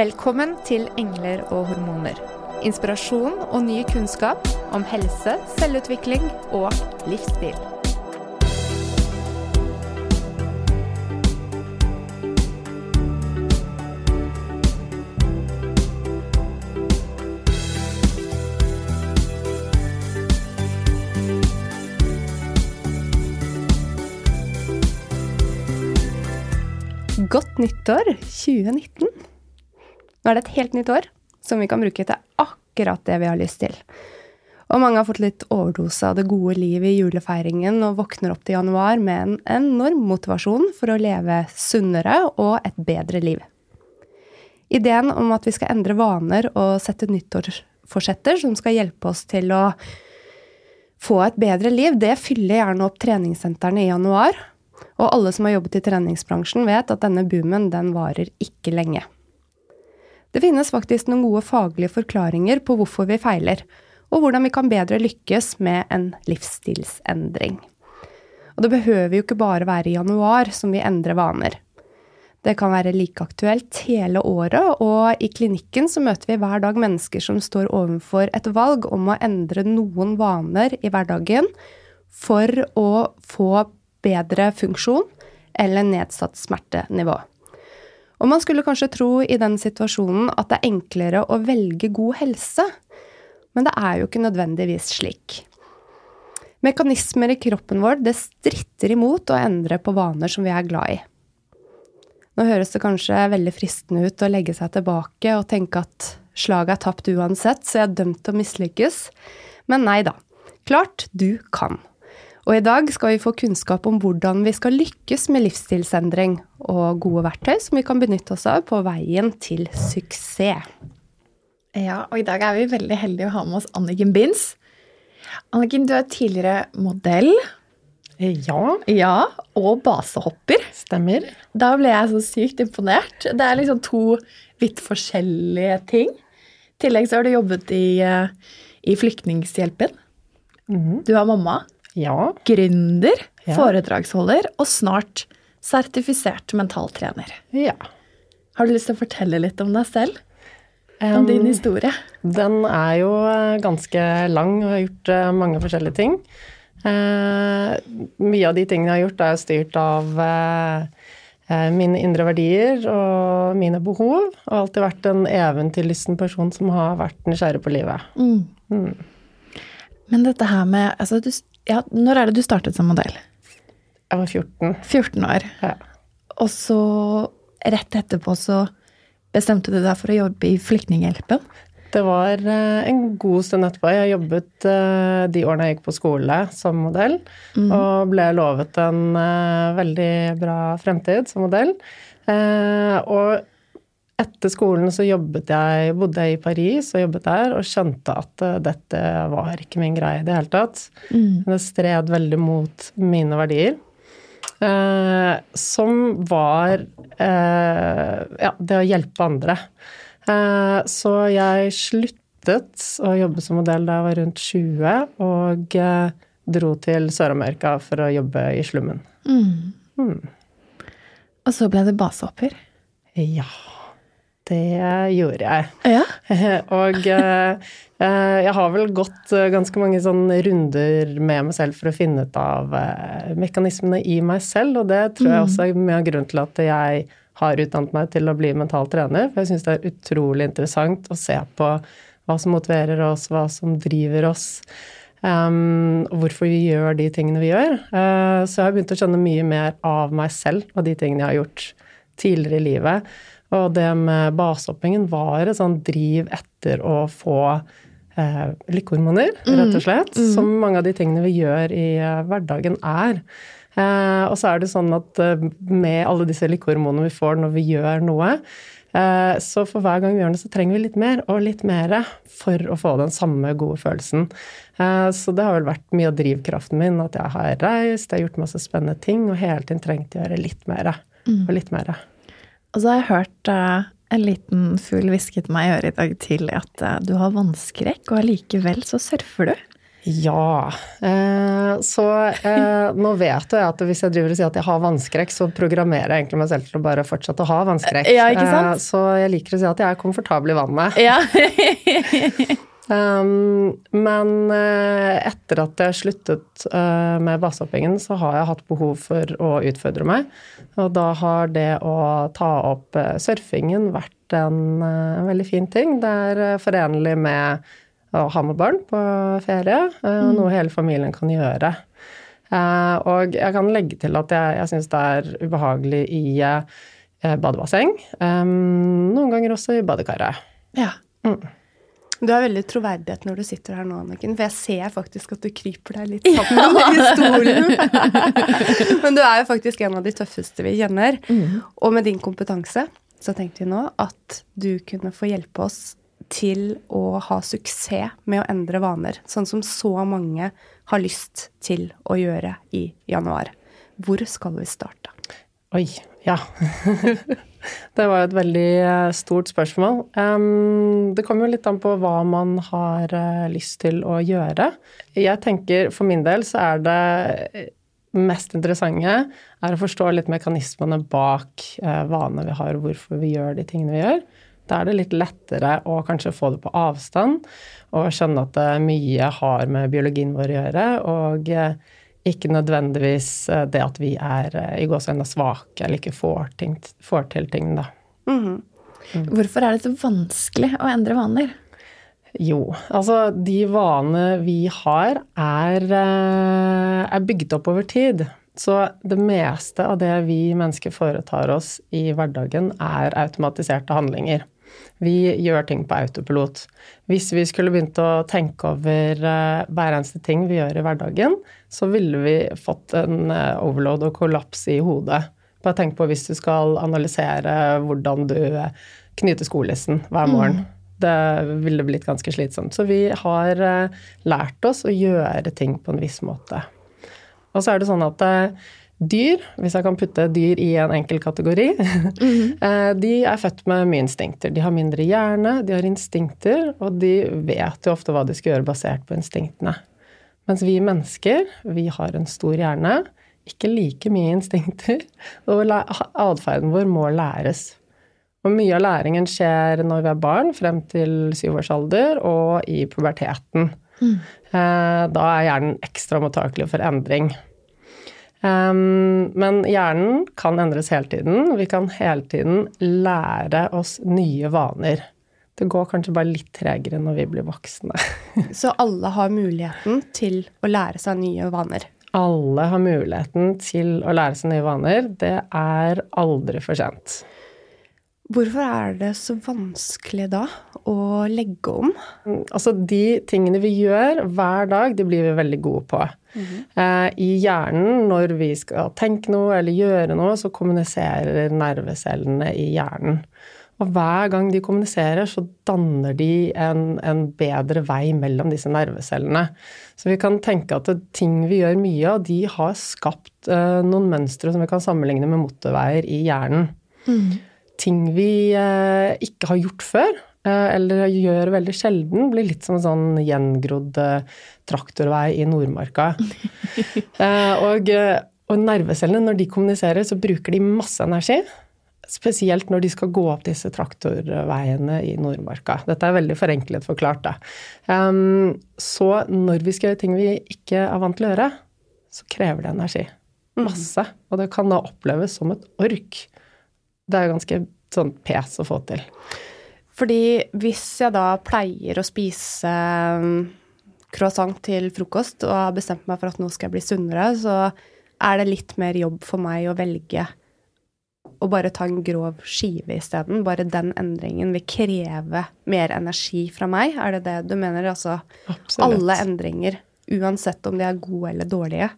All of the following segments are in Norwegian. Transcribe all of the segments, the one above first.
Velkommen til Engler og hormoner. Inspirasjon og ny kunnskap om helse, selvutvikling og livsstil. Godt nyttår 2019. Nå er det et helt nytt år som vi kan bruke til akkurat det vi har lyst til. Og mange har fått litt overdose av det gode livet i julefeiringen og våkner opp til januar med en enorm motivasjon for å leve sunnere og et bedre liv. Ideen om at vi skal endre vaner og sette nyttårsforsetter som skal hjelpe oss til å få et bedre liv, det fyller gjerne opp treningssentrene i januar. Og alle som har jobbet i treningsbransjen, vet at denne boomen den varer ikke lenge. Det finnes faktisk noen gode faglige forklaringer på hvorfor vi feiler, og hvordan vi kan bedre lykkes med en livsstilsendring. Og det behøver jo ikke bare være i januar som vi endrer vaner. Det kan være like aktuelt hele året, og i klinikken så møter vi hver dag mennesker som står overfor et valg om å endre noen vaner i hverdagen for å få bedre funksjon eller nedsatt smertenivå. Og man skulle kanskje tro i den situasjonen at det er enklere å velge god helse, men det er jo ikke nødvendigvis slik. Mekanismer i kroppen vår det stritter imot å endre på vaner som vi er glad i. Nå høres det kanskje veldig fristende ut å legge seg tilbake og tenke at slaget er tapt uansett, så jeg er dømt til å mislykkes. Men nei da. Klart du kan. Og i dag skal vi få kunnskap om hvordan vi skal lykkes med livsstilsendring, og gode verktøy som vi kan benytte oss av på veien til suksess. Ja, og i dag er vi veldig heldige å ha med oss Anniken Binds. Anniken, du er tidligere modell. Ja, Ja, og basehopper. stemmer. Da ble jeg så sykt imponert. Det er liksom to vidt forskjellige ting. I tillegg så har du jobbet i, eh, i Flyktninghjelpen. Mm. Du har mamma, Ja. gründer, Ja. foredragsholder og snart sertifisert mentaltrener. ja. Har du lyst til å fortelle litt om deg selv? Om Um, din historie? Den er jo eh, ganske lang og har gjort eh, mange forskjellige ting. Eh, mye av de tingene jeg har gjort, er styrt av mine indre verdier og mine behov. Og alltid vært en eventyrlysten person som har vært nysgjerrig på livet. Mm. Men dette her med altså du, ja, Når er det du startet som modell? Jeg var 14. 14 år. Ja. Og så rett etterpå så bestemte du deg for å jobbe i Flyktninghjelpen. Det var eh, en god stund etterpå. Jeg jobbet eh, de årene jeg gikk på skole som modell, og ble lovet en eh, veldig bra fremtid som modell. Og etter skolen så jobbet jeg, bodde jeg i Paris og jobbet der, og skjønte at eh, dette var ikke min greie i det hele tatt. Det stred veldig mot mine verdier. Eh, som var eh, ja, det å hjelpe andre. Eh, så jeg sluttet å jobbe som modell da jeg var rundt 20, og eh, dro til Sør-Amerika for å jobbe i slummen. Og så ble det basehopper. Ja, det gjorde jeg. Ja. og eh, eh, jeg har vel gått eh, ganske mange sånne runder med meg selv for å finne ut av eh, mekanismene i meg selv, og det tror jeg også er mye av grunnen til at jeg har utdannet meg til å bli mental trener. For jeg syns det er utrolig interessant å se på hva som motiverer oss, hva som driver oss. Um, og hvorfor vi gjør de tingene vi gjør. Uh, så jeg har begynt å skjønne mye mer av meg selv og de tingene jeg har gjort tidligere i livet. Og det med basehoppingen var et sånn driv etter å få eh, lykkehormoner, rett og slett. Som mange av de tingene vi gjør i eh, hverdagen er. Eh, og så er det sånn at eh, med alle disse lykkehormonene vi får når vi gjør noe, eh, så for hver gang vi gjør det, så trenger vi litt mer og litt mer for å få den samme gode følelsen. Eh, så det har vel vært mye av drivkraften min, at jeg har reist, jeg har gjort masse spennende ting, og hele tiden trengt å gjøre litt mer og litt mer. Og så har jeg hørt uh, en liten fugl til meg i øret i dag tidlig at uh, du har vannskrekk, og allikevel så surfer du. Ja. Eh, så eh, nå vet jeg at hvis jeg driver og sier at jeg har vannskrekk, så programmerer jeg egentlig meg selv til å bare fortsette å ha vannskrekk. Ja, ikke? Eh, så jeg liker å si at jeg er komfortabel i vannet. Ja. Um, men eh, etter at jeg sluttet eh, med basehoppingen, så har jeg hatt behov for å utfordre meg. Og da har det å ta opp eh, surfingen vært en, en veldig fin ting. Det er forenlig med å ha med barn på ferie, og noe hele familien kan gjøre. Og jeg kan legge til at jeg, jeg syns det er ubehagelig i badebasseng. Um, noen ganger også i badekaret. ja. Du har veldig troverdighet når du sitter her nå, Anniken, for jeg ser faktisk at du kryper deg litt sammen i stolen. Men du er jo faktisk en av de tøffeste vi kjenner. Og med din kompetanse så tenkte vi nå at du kunne få hjelpe oss til å ha suksess med å endre vaner, sånn som så mange har lyst til å gjøre i januar. Hvor skal vi starte? Oi, ja. det var et veldig eh, stort spørsmål. Det kommer jo litt an på hva man har eh, lyst til å gjøre. Jeg tenker for min del så er det eh, mest interessante er å forstå litt mekanismene bak vanene vi har, hvorfor vi gjør de tingene vi gjør. Da er det litt lettere å kanskje få det på avstand og skjønne at mye har med biologien vår å gjøre, og ikke nødvendigvis eh, det at vi er eh, i gåseøynene svake eller ikke får, ting, får til ting, da. Hvorfor er det så vanskelig å endre vaner? Jo, altså de vanene vi har, er, eh, er bygd opp over tid. Så det meste av det vi mennesker foretar oss i hverdagen, er automatiserte handlinger. Vi gjør ting på autopilot. Hvis vi skulle begynt å tenke over eh, hver eneste ting vi gjør i hverdagen, så ville vi fått en eh, overload og kollaps i hodet. Bare tenk på hvis du skal analysere hvordan du eh, knyter skolissen hver morgen. Det ville blitt ganske slitsomt. Så vi har lært oss å gjøre ting på en viss måte. Og så er det sånn at dyr, hvis jeg kan putte dyr i en enkel kategori, eh, de er født med mye instinkter. De har mindre hjerne, de har instinkter, og de vet jo ofte hva de skal gjøre basert på instinktene. Mens vi mennesker, vi har en stor hjerne, ikke like mye instinkter, og atferden vår må læres. Og mye av læringen skjer når vi er barn, frem til syv års alder, og i puberteten. Mm. Da er hjernen ekstra mottakelig for endring. Um, Men hjernen kan endres hele tiden. Vi kan hele tiden lære oss nye vaner. Det går kanskje bare litt tregere når vi blir voksne. Så alle har muligheten til å lære seg nye vaner. Alle har muligheten til å lære seg nye vaner. Det er aldri for sent. Hvorfor er det så vanskelig da å legge om? Altså, de tingene vi gjør hver dag, de blir vi veldig gode på. Eh, I hjernen, når vi skal tenke noe eller gjøre noe, så kommuniserer nervecellene i hjernen. Og hver gang de kommuniserer, så danner de en, en bedre vei mellom disse nervecellene. Så vi kan tenke at det, ting vi gjør mye av, de har skapt eh, noen mønstre som vi kan sammenligne med motorveier i hjernen ting vi eh, ikke har gjort før, eller gjør veldig sjelden, blir litt som en sånn gjengrodd eh, traktorvei i Nordmarka. Eh, og, eh, og nervecellene, når de kommuniserer, så bruker de masse energi. Spesielt når de skal gå opp disse traktorveiene i Nordmarka. Dette er veldig forenklet forklart, da. Em, så når vi skal gjøre ting vi ikke er vant til å gjøre, så krever det energi. Masse. Og det kan da oppleves som et ork. Det er jo ganske sånn pes å få til. Fordi hvis jeg da pleier å spise mm, croissant til frokost og har bestemt meg for at nå skal jeg bli sunnere, så er det litt mer jobb for meg å velge å bare ta en grov skive isteden. Bare den endringen vil kreve mer energi fra meg. Er det det du mener? Altså Absolutt. alle endringer, uansett om de er gode eller dårlige,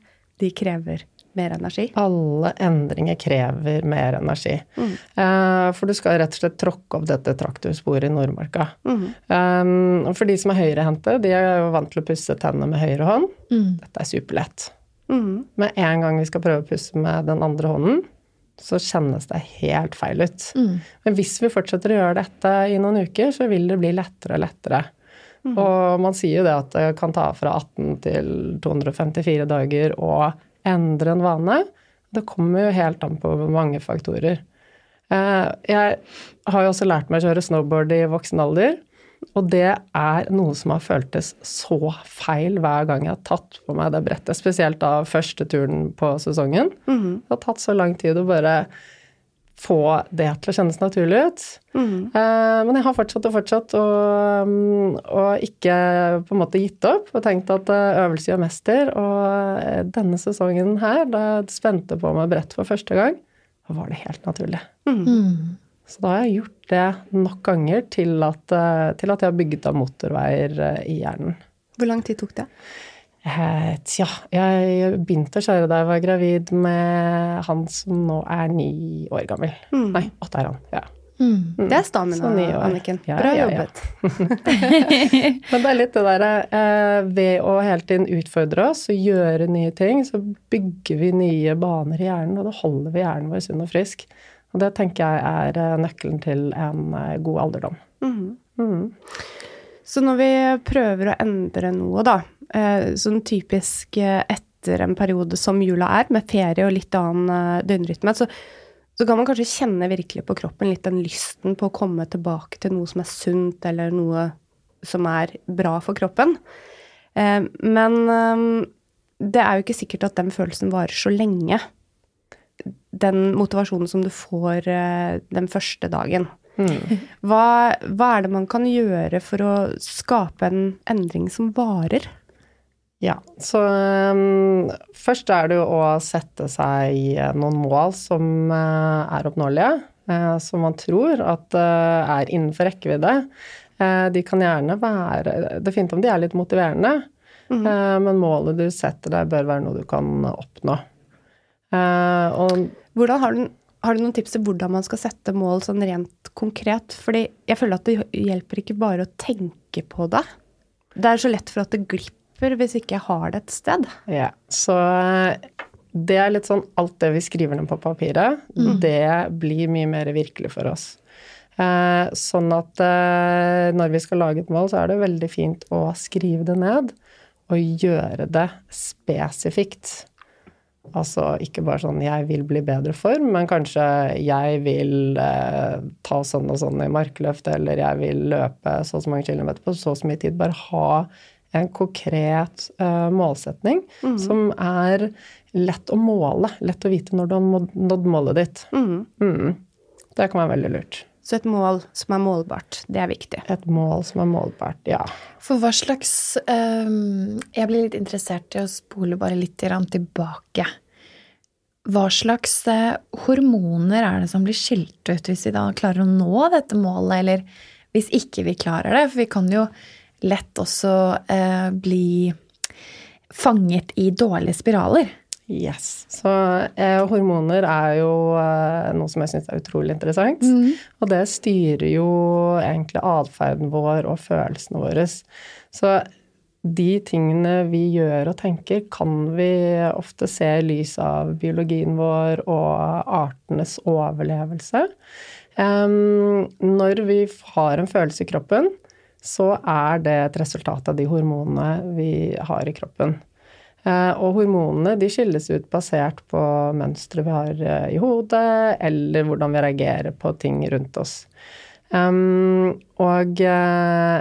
de krever mer energi. Alle endringer krever mer energi. Eh, for du skal rett og slett tråkke opp dette traktorsporet i Nordmarka. Um, og for de som er høyrehendte, de er jo vant til å pusse tennene med høyre hånd. Dette er superlett. Mhm. Med en gang vi skal prøve å pusse med den andre hånden, så kjennes det helt feil ut. Men hvis vi fortsetter å gjøre dette i noen uker, så vil det bli lettere og lettere. Og man sier jo det at det kan ta fra 18 til 254 dager å endre en vane. Det kommer jo helt an på mange faktorer. Eh, jeg har jo også lært meg å kjøre snowboard i voksen alder. Og det er noe som har føltes så feil hver gang jeg har tatt på meg det brettet. Spesielt da første turen på sesongen. Det har tatt så lang tid å bare få det til å kjennes naturlig ut. Eh, men jeg har fortsatt og fortsatt og, mm, og ikke på en måte gitt opp og tenkt at eh, øvelse gjør mester. Og eh, denne sesongen her, da jeg spente på meg brett for første gang, da var det helt naturlig. Mm. Så da har jeg gjort det nok ganger til at, til at jeg har bygget av motorveier i hjernen. Hvor lang tid tok det? Eh, Tja, jeg begynte å kjøre da jeg var gravid med han som nå er ni år gammel. Nei, åtte er han. ja. Mm. Det er stamina. Anniken. Ja, Bra ja, ja. jobbet. Men det er litt det derre eh, Ved å hele tiden utfordre oss og gjøre nye ting, så bygger vi nye baner i hjernen, og da holder vi hjernen vår sunn og frisk. Og det tenker jeg er eh, nøkkelen til en eh, god alderdom. Mhm. Mm. Så når vi prøver å endre noe, da, eh, sånn typisk eh, etter en periode som jula er, med ferie og litt annen eh, døgnrytme, så, så kan man kanskje kjenne virkelig på kroppen litt den lysten på å komme tilbake til noe som er sunt, eller noe som er bra for kroppen. Men det er jo ikke sikkert at den følelsen varer så lenge. Den motivasjonen som du får den første dagen. Mm. Hva, hva er det man kan gjøre for å skape en endring som varer? Ja, så um, først er det jo å sette seg eh, noen mål som uh, er oppnåelige, Uh, som man tror at uh, er innenfor rekkevidde. De kan gjerne være Det er fint om de er litt motiverende, mm. men målet du setter deg, bør være noe du kan oppnå. Og Hvordan har, du, har du noen tips til hvordan man skal sette mål sånn rent konkret? Fordi jeg føler at det hjelper ikke bare å tenke på det. Det er så lett for at det glipper hvis ikke jeg har det et sted. Ja, så eh, det er litt sånn alt det vi skriver ned på papiret, det blir mye mer virkelig for oss. Eh, sånn at eh, når vi skal lage et mål, så er det veldig fint å skrive det ned og gjøre det spesifikt. Altså ikke bare sånn 'jeg vil bli bedre form', men kanskje 'jeg vil eh, ta sånn og sånn i markløft', eller 'jeg vil løpe så og så mange kilometer på så og så mye tid'. Bare ha en konkret eh, målsetning som er lett å måle. Lett å vite når du har nådd- målet ditt. Mhm. Mm. Det kan være veldig lurt. Så et mål som er målbart, det er viktig. Et mål som er målbart, ja. For hva slags um, Jeg blir litt interessert i å spole bare litt tilbake. Hva slags eh, hormoner er det som blir skilt ut hvis vi da klarer å nå dette målet, eller hvis ikke vi klarer det? For vi kan jo lett også uh, bli fanget i dårlige spiraler. Yes. Så eh, hormoner er jo eh, noe som jeg syns er utrolig interessant. Og det styrer jo egentlig atferden vår og følelsene våre. Så de tingene vi gjør og tenker, kan vi ofte se i lys av biologien vår og artenes overlevelse. Um, når vi har en følelse i kroppen, så er det et resultat av de hormonene vi har i kroppen. Eh, Og hormonene de skilles ut basert på mønstre vi har eh, i hodet, eller hvordan vi reagerer på ting rundt oss. Og eh,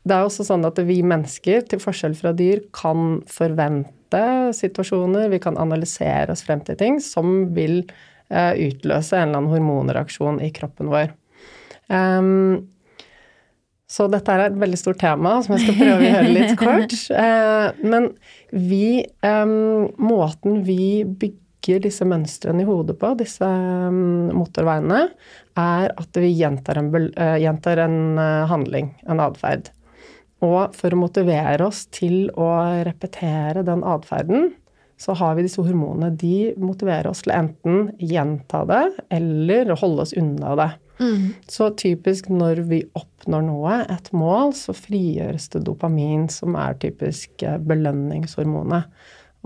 det er også sånn at vi mennesker, til forskjell fra dyr, kan forvente situasjoner, vi kan analysere oss frem til ting som vil utløse en eller annen hormonreaksjon i kroppen vår. Um, så dette er et veldig stort tema som jeg skal prøve å gjøre litt kort. Eh, men vi Måten vi bygger disse mønstrene i hodet på, disse motorveiene, er at vi gjentar en, eh, gjentar en eh, handling, en atferd. Og for å motivere oss til å repetere den atferden, så har vi disse hormonene. De motiverer oss til enten gjenta det eller holde oss unna det. Så typisk når vi oppnår noe, et mål, så frigjøres det dopamin, som er typisk eh, belønningshormonet.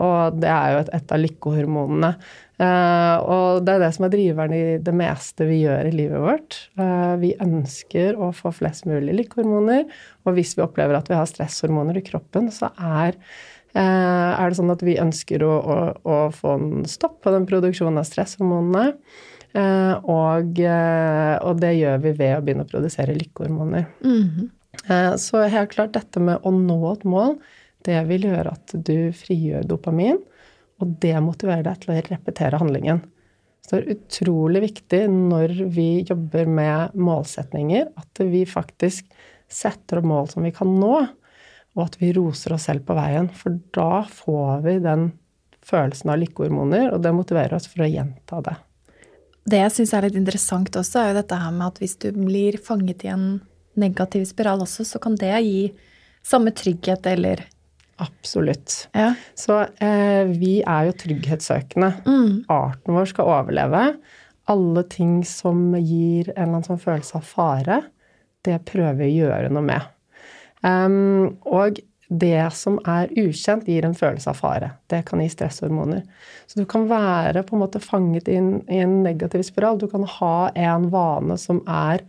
Og det er jo et, et av lykkehormonene. Eh, og det er det som er driveren i det meste vi gjør i livet vårt. Eh, vi ønsker å få flest mulig lykkehormoner, og hvis vi opplever at vi har stresshormoner i kroppen, så er, uh, er det sånn at vi ønsker å, å, å, få en stopp på den produksjonen av stresshormonene. Og, og, det gjør vi ved å begynne å produsere lykkehormoner. Mm -hmm. Så helt klart, dette med å nå et mål, det vil gjøre at du frigjør dopamin. Og det motiverer deg til å repetere handlingen. Så det er utrolig viktig når vi jobber med målsetninger, at vi faktisk setter opp mål som vi kan nå, og at vi roser oss selv på veien. For da får vi den følelsen av lykkehormoner, og det motiverer oss for å gjenta det. Det jeg syns er litt interessant også, er jo dette her med at hvis du blir fanget i en negativ spiral også, så kan det gi samme trygghet eller Absolutt. Ja. Så eh, vi er jo trygghetssøkende. Mm. Arten vår skal overleve. Alle ting som gir en eller annen sånn følelse av fare, det prøver vi å gjøre noe med. Um, og det som er ukjent, gir en følelse av fare. Det kan gi stresshormoner. Så du kan være på en måte fanget inn i en negativ spiral. Du kan ha en vane som er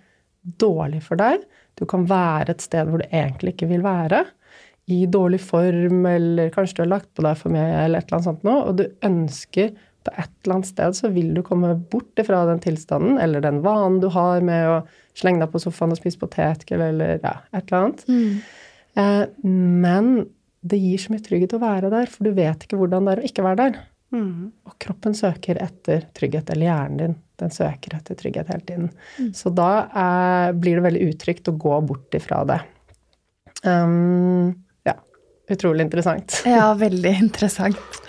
dårlig for deg. Du kan være et sted hvor du egentlig ikke vil være i dårlig form, eller kanskje du har lagt på deg for mye, eller et eller annet sånt noe, og du ønsker på et eller annet sted så vil du komme bort ifra den tilstanden, eller den vanen du har med å slenge deg på sofaen og spise potetgull, eller ja, et eller annet. Mm. Eh, men det gir så mye trygghet å være der, for du vet ikke hvordan det er å ikke være der. Mm. Og kroppen søker etter trygghet, eller hjernen din. Den søker etter trygghet hele tiden. Mm. Så da eh, blir det veldig utrygt å gå bort ifra det. Um, utrolig interessant. Ja, veldig interessant.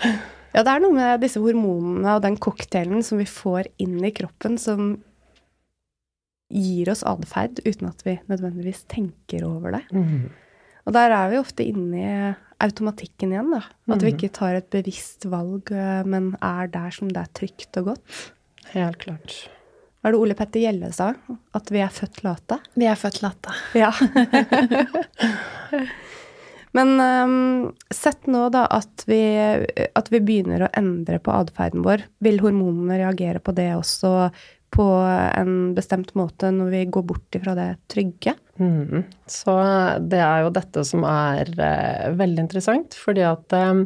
Ja, det er noe med disse hormonene og den cocktailen som vi får inn i kroppen, som gir oss atferd uten at vi nødvendigvis tenker over det. Mm. Og der er vi ofte inne i automatikken igjen, da. At vi mm. ikke tar et bevisst valg, eh, men er der som det er trygt og godt. Helt klart. Hva er det Ole Petter Gjelle sa? At vi er født late? Vi er født late. Ja. Men um, sett nå da at vi, at vi, begynner å endre på atferden vår. Vil hormonene reagere på det også på en bestemt måte når vi går bort ifra det trygge? Mm. Så det er jo dette som er uh, veldig interessant, fordi at um,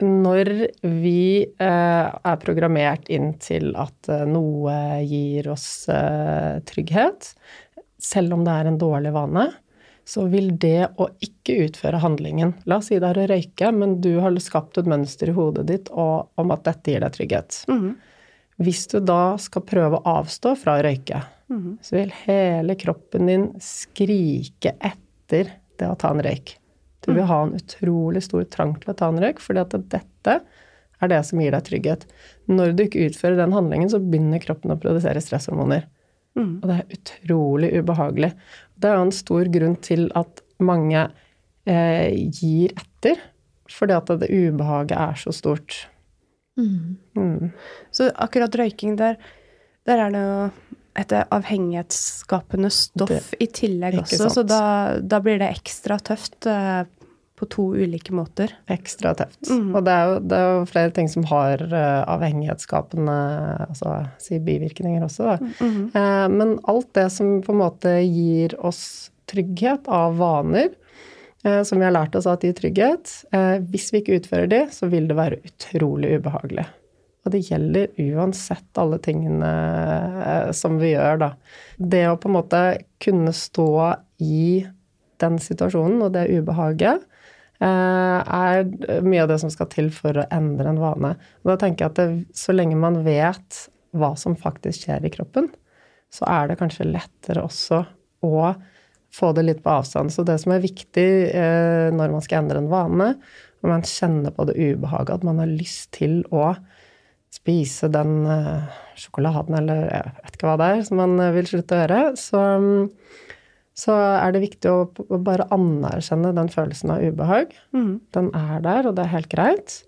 når vi uh, er programmert inn til at uh, noe gir oss trygghet, selv om det er en dårlig vane, så vil det å ikke utføre handlingen La oss si det er å røyke, men du har skapt et mønster i hodet ditt om at dette gir deg trygghet. Mm. Hvis du da skal prøve å avstå fra å røyke, mm. så vil hele kroppen din skrike etter det å ta en røyk. Du vil mhm. ha en utrolig stor trang til å ta en røyk, fordi at dette er det som gir deg trygghet. Når du ikke utfører den handlingen, så begynner kroppen å produsere stresshormoner. Mm. Og det er utrolig ubehagelig. Det er jo en stor grunn til at mange eh, gir etter, fordi at det ubehaget er så stort. Mm. Mm. Så akkurat røyking, der, der er det jo et avhengighetsskapende stoff det, i tillegg også, så da, da, blir det ekstra tøft. Eh, på to ulike måter. Ekstra tøft. Mm. Og det er, jo, det er, jo, flere ting som har uh, avhengighetsskapende altså, si bivirkninger også. Mm. Uh, men alt det som på en måte gir oss trygghet av vaner, uh, som vi har lært oss at gir trygghet, hvis vi ikke utfører de, så vil det være utrolig ubehagelig. Og det gjelder uansett alle tingene som vi gjør, da. Det å på en måte kunne stå i den situasjonen og det ubehaget, Eh, er mye av det som skal til for å endre en vane. Og da tenker jeg at det, så lenge man vet hva som faktisk skjer i kroppen, så er det kanskje lettere også å få det litt på avstand. Så det som er viktig eh, når man skal endre en vane, når man kjenner på det ubehaget, at man har lyst til å spise den eh, sjokoladen eller jeg vet ikke hva det er som man vil slutte å gjøre, så så er det viktig å bare anerkjenne den følelsen av ubehag. Mm. Den er der, og det er helt greit.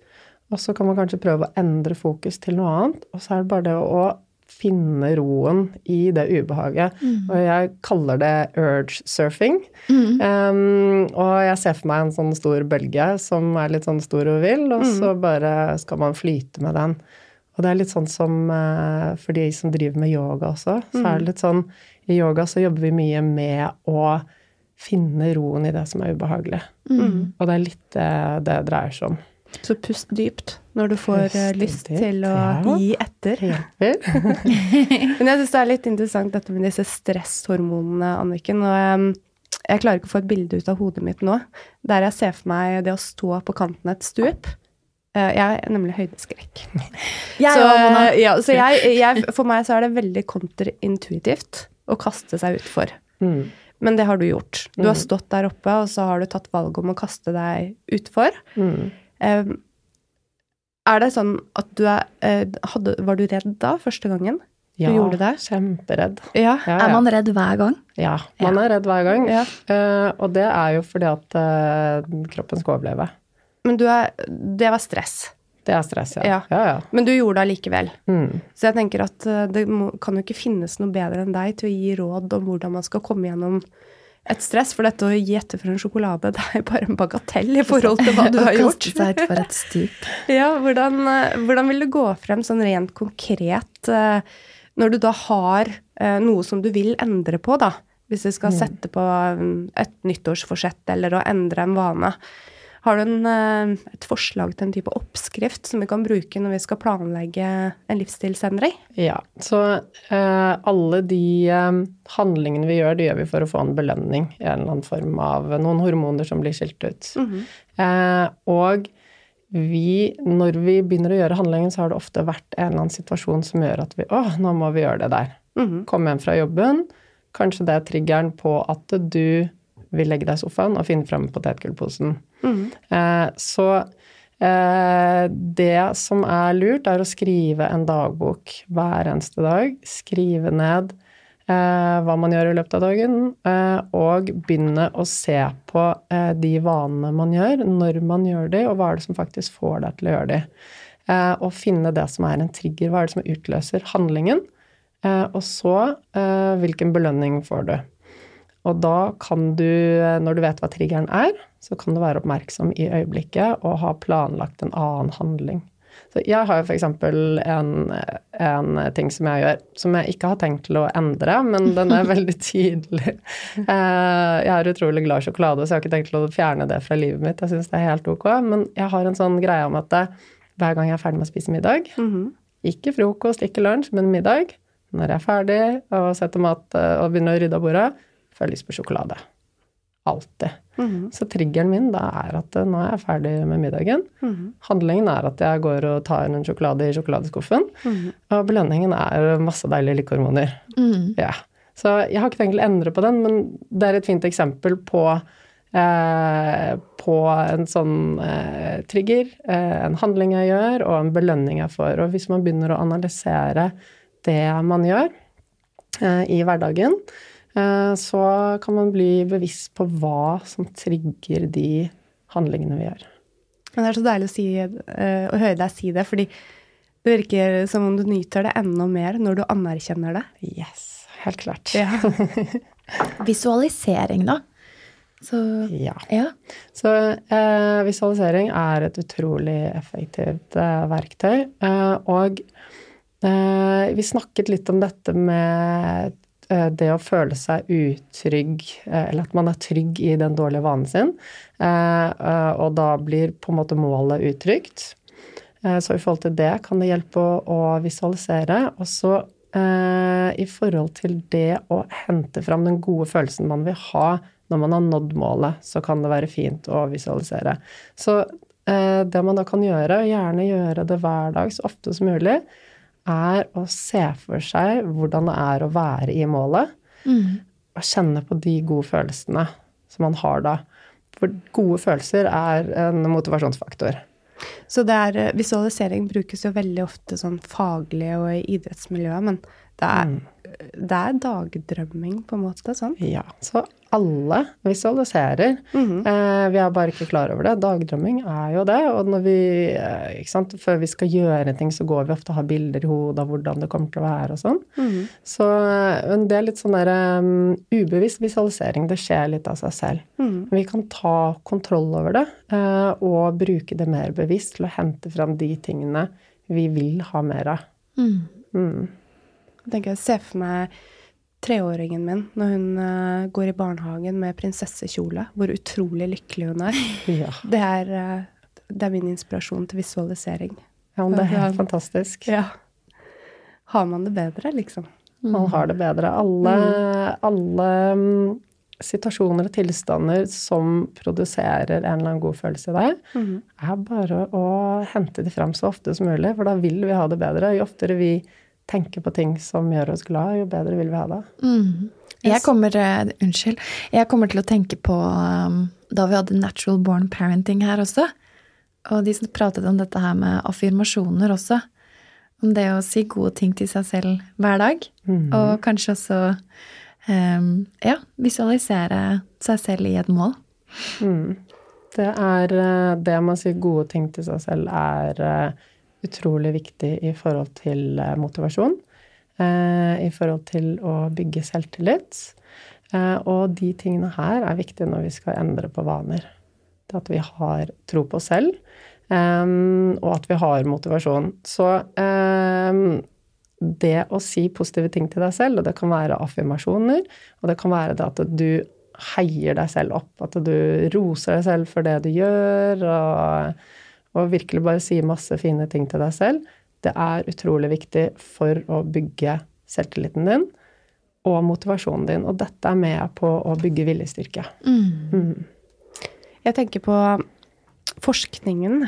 Og så kan man kanskje prøve å endre fokus til noe annet. Og så er det bare det å finne roen i det ubehaget. Og jeg kaller det urge surfing. Um, og jeg ser for meg en sånn stor bølge som er litt sånn stor og vill, og så bare skal man flyte med den. Og det er litt sånn som uh, for de som driver med yoga også, så er det litt sånn I yoga så jobber vi mye med å finne roen i det som er ubehagelig. Og det er litt det det dreier seg om. Så pust dypt når du får Pust eh, lyst dypt, til å ja. gi etter. Hjelper. Men jeg syns det er litt interessant dette med disse stresshormonene, Anniken. Og em, jeg klarer ikke å få et bilde ut av hodet mitt nå der jeg ser for meg det å stå på kanten av et stup. Eh, Jeg er nemlig høydeskrekk. Jeg så, ja, så jeg, jeg, for meg så er det veldig kontraintuitivt å kaste seg utfor. Mm. Men det har du gjort. Du har Mm. stått der oppe, og så har du tatt valget om å kaste deg utfor. Mm. Er det sånn at du er eh, hadde, Var du redd da, første gangen? Ja, gjorde det? kjemperedd. Ja. Ja, Er man redd hver gang? Ja, man er redd hver gang. ja. Eh, og det er jo fordi at uh, kroppen skal overleve. Men du er Det var stress. Det er stress, ja. Ja. ja, ja. Men du gjorde det allikevel. Mm. Så jeg tenker at eh, det må, kan jo ikke finnes noe bedre enn deg til å gi råd om hvordan man skal komme gjennom et stress. For dette å gi etter for en sjokolade, det er bare en bagatell i forhold til hva du har gjort. kaste seg utfor et stup. Ja, hvordan, eh, hvordan vil du gå frem sånn rent konkret eh, når du da har noe som du vil endre på, da? Hvis du skal sette på mm, et nyttårsforsett eller å endre en vane. Har du en, eh, et forslag til en type oppskrift som vi kan bruke når vi skal planlegge en livsstilsendring? Ja, så eh, alle de eh, handlingene vi gjør, det gjør vi for å få en belønning i en eller annen form av noen hormoner som blir skilt ut. eh, og vi, når vi begynner å gjøre handlingen, så har det ofte vært en eller annen situasjon som gjør at vi Å, nå må vi gjøre det der. Mhm. Komme hjem fra jobben. Kanskje det er triggeren på at du vil legge deg i sofaen og finne frem potetgullposen. Mm. Eh, så eh, det som er lurt, er å skrive en dagbok hver eneste dag. Skrive ned eh, hva man gjør i løpet av dagen, eh, og begynne å se på eh, de vanene man gjør, når man gjør de, og hva er det som faktisk får deg til å gjøre de. Eh, og finne det som er en trigger, hva er det som utløser handlingen. Eh, og så eh, hvilken belønning får du. Og da kan du, når du vet hva triggeren er, så kan du være oppmerksom i øyeblikket og ha planlagt en annen handling. Så jeg har jo f.eks. En, en ting som jeg gjør, som jeg ikke har tenkt til å endre, men den er veldig tydelig. Eh, Jeg er utrolig glad i sjokolade, så jeg har ikke tenkt til å fjerne det fra livet mitt. Jeg syns det er helt ok. Men jeg har en sånn greie om at hver gang jeg er ferdig med å spise middag, Mhm. ikke frokost, ikke lunsj, men middag. Når jeg er ferdig og setter mat eh, og begynner å rydde av bordet, jeg lyst på sjokolade. Alltid. Mhm. Så triggeren min da er at eh, nå er jeg ferdig med middagen. Mhm. Handlingen er at jeg går og tar en sjokolade i sjokoladeskuffen. Mhm. Og belønningen er masse deilige lykkehormoner. Mm. Ja. Så jeg har ikke tenkt å endre på den, men det er et fint eksempel på eh, på en sånn eh, trigger, eh, en handling jeg gjør, og en belønning jeg får. Og hvis man begynner å analysere det man gjør eh, i hverdagen, så kan man bli bevisst på hva som trigger de handlingene vi gjør. Men det er så deilig å, si, eh, å høre deg si det, fordi det virker som om du nyter det enda mer når du anerkjenner det. Yes, helt klart. Ja. Visualisering, da. Så Ja. ja. Så eh, visualisering er et utrolig effektivt eh, verktøy. Eh, og eh, vi snakket litt om dette med eh, det å føle seg utrygg, eh, eller at man er trygg i den dårlige vanen sin. Eh, eh, og da blir på en måte målet utrygt. Eh, så i forhold til det kan det hjelpe å, visualisere. Og så eh, i forhold til det å hente fram den gode følelsen man vil ha når man har nådd målet, så kan det være fint å visualisere. Så eh, det man da kan gjøre, gjerne gjøre det hver dag så ofte som mulig, er å se for seg hvordan det er å være i målet, Mm. og kjenne på de gode følelsene som man har da. For gode følelser er en motivasjonsfaktor. Så det er, eh, visualisering brukes jo veldig ofte sånn faglig og i idrettsmiljøet, men det er, Mm. det er dagdrømming, på en måte. sånn. Ja, så alle visualiserer. Mhm. eh, vi er bare ikke klar over det. Dagdrømming er jo det. Og vi, eh, før vi skal gjøre ting, så går vi ofte og har bilder i hodet av hvordan det kommer til å være og sånn. Mhm. Så eh, det er litt sånn der um, ubevisst visualisering. Det skjer litt av seg selv. Mhm. Vi kan ta kontroll over det eh, og bruke det mer bevisst til å hente fram de tingene vi vil ha mer av. Mm. Mm. Jeg tenker, jeg ser for meg treåringen min når hun uh, går i barnehagen med prinsessekjole, hvor utrolig lykkelig hun er. Ja. Det er, uh, det er min inspirasjon til visualisering. ja, men det er helt fantastisk. Ja. Har man det bedre, liksom? Man har det bedre. Alle, alle mm, situasjoner og tilstander som produserer en eller annen god følelse i deg, mm. er bare å hente de frem så ofte som mulig, for da vil vi ha det bedre. Jo oftere vi tenker på ting som gjør oss glad, jo bedre vil vi ha det. Mm. Jeg kommer, eh, unnskyld, jeg kommer til å tenke på um, da vi hadde natural born parenting her også. Og de som pratet om dette her med affirmasjoner også. Om det å si gode ting til seg selv hver dag. Mm. Og kanskje også um, ja, visualisere seg selv i et mål. Mm. Det er eh, Det med å si gode ting til seg selv er eh, utrolig viktig i forhold til eh, motivasjon. eh, I forhold til å bygge selvtillit. Eh, Og de tingene her er viktige når vi skal endre på vaner. Det at vi har tro på oss selv, og at vi har motivasjon. Så det å si positive ting til deg selv, og det kan være affirmasjoner, og det kan være det at du heier deg selv opp, at du roser deg selv for det du gjør, og, og virkelig bare sier masse fine ting til deg selv, det er utrolig viktig for å bygge selvtilliten din og motivasjonen din. Og dette er med på å bygge viljestyrke. Mm. Jeg tenker på forskningen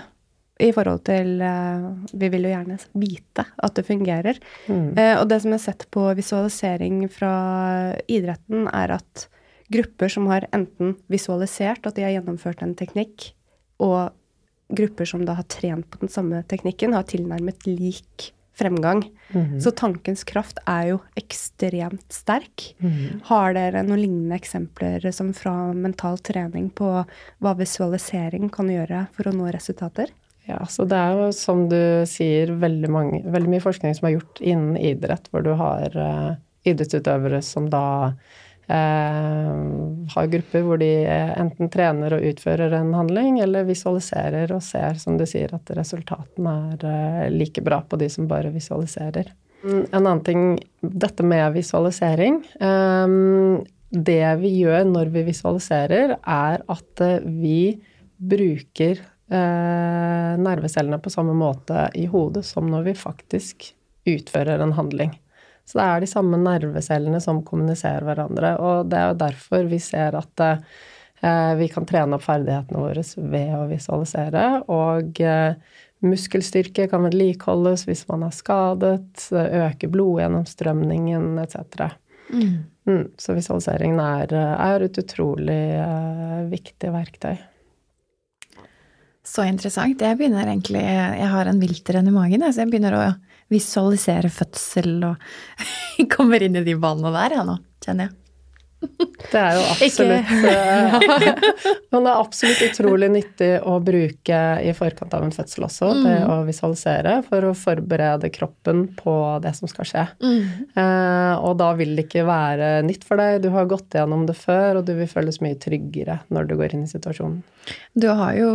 i forhold til eh, Vi vil jo gjerne vite at det fungerer. Mm. Eh, og det som jeg har sett på visualisering fra idretten, er at grupper som har enten visualisert at de har gjennomført en teknikk, og grupper som da har trent på den samme teknikken, har tilnærmet lik fremgang. Mhm. Så tankens kraft er jo ekstremt sterk. Mhm. Har dere noen lignende eksempler som fra mental trening på hva visualisering kan gjøre for å nå resultater? Ja, så det er jo som du sier, veldig, mange, veldig mye forskning som er gjort innen idrett, hvor du har uh, idrettsutøvere som da har grupper hvor de eh, enten trener og utfører en handling, eller visualiserer og ser, som du sier, at resultatene er eh, like bra på de som bare visualiserer. Mm, En annen ting, dette med visualisering. eh, det vi gjør når vi visualiserer, er at eh, vi bruker eh, nervecellene på samme måte i hodet som når vi faktisk utfører en handling. Så det er de samme nervecellene som kommuniserer hverandre, og det er jo derfor vi ser at eh, vi kan trene opp ferdighetene våre ved å visualisere, og eh, muskelstyrke kan vedlikeholdes hvis man er skadet, øke blodgjennomstrømningen etc. Mm. Mm, så visualiseringen er, er et utrolig eh, viktig verktøy. Så interessant. Jeg begynner egentlig Jeg har en viltrenn i magen, så jeg begynner å visualisere fødsel og kommer inn i de banene der, jeg nå, kjenner jeg. Det er jo absolutt eh, Men det er absolutt utrolig nyttig å bruke i forkant av en fødsel også, det å visualisere, for å forberede kroppen på det som skal skje. Eh, og da vil det ikke være nytt for deg, du har gått gjennom det før, og du vil føles mye tryggere når du går inn i situasjonen. Du har jo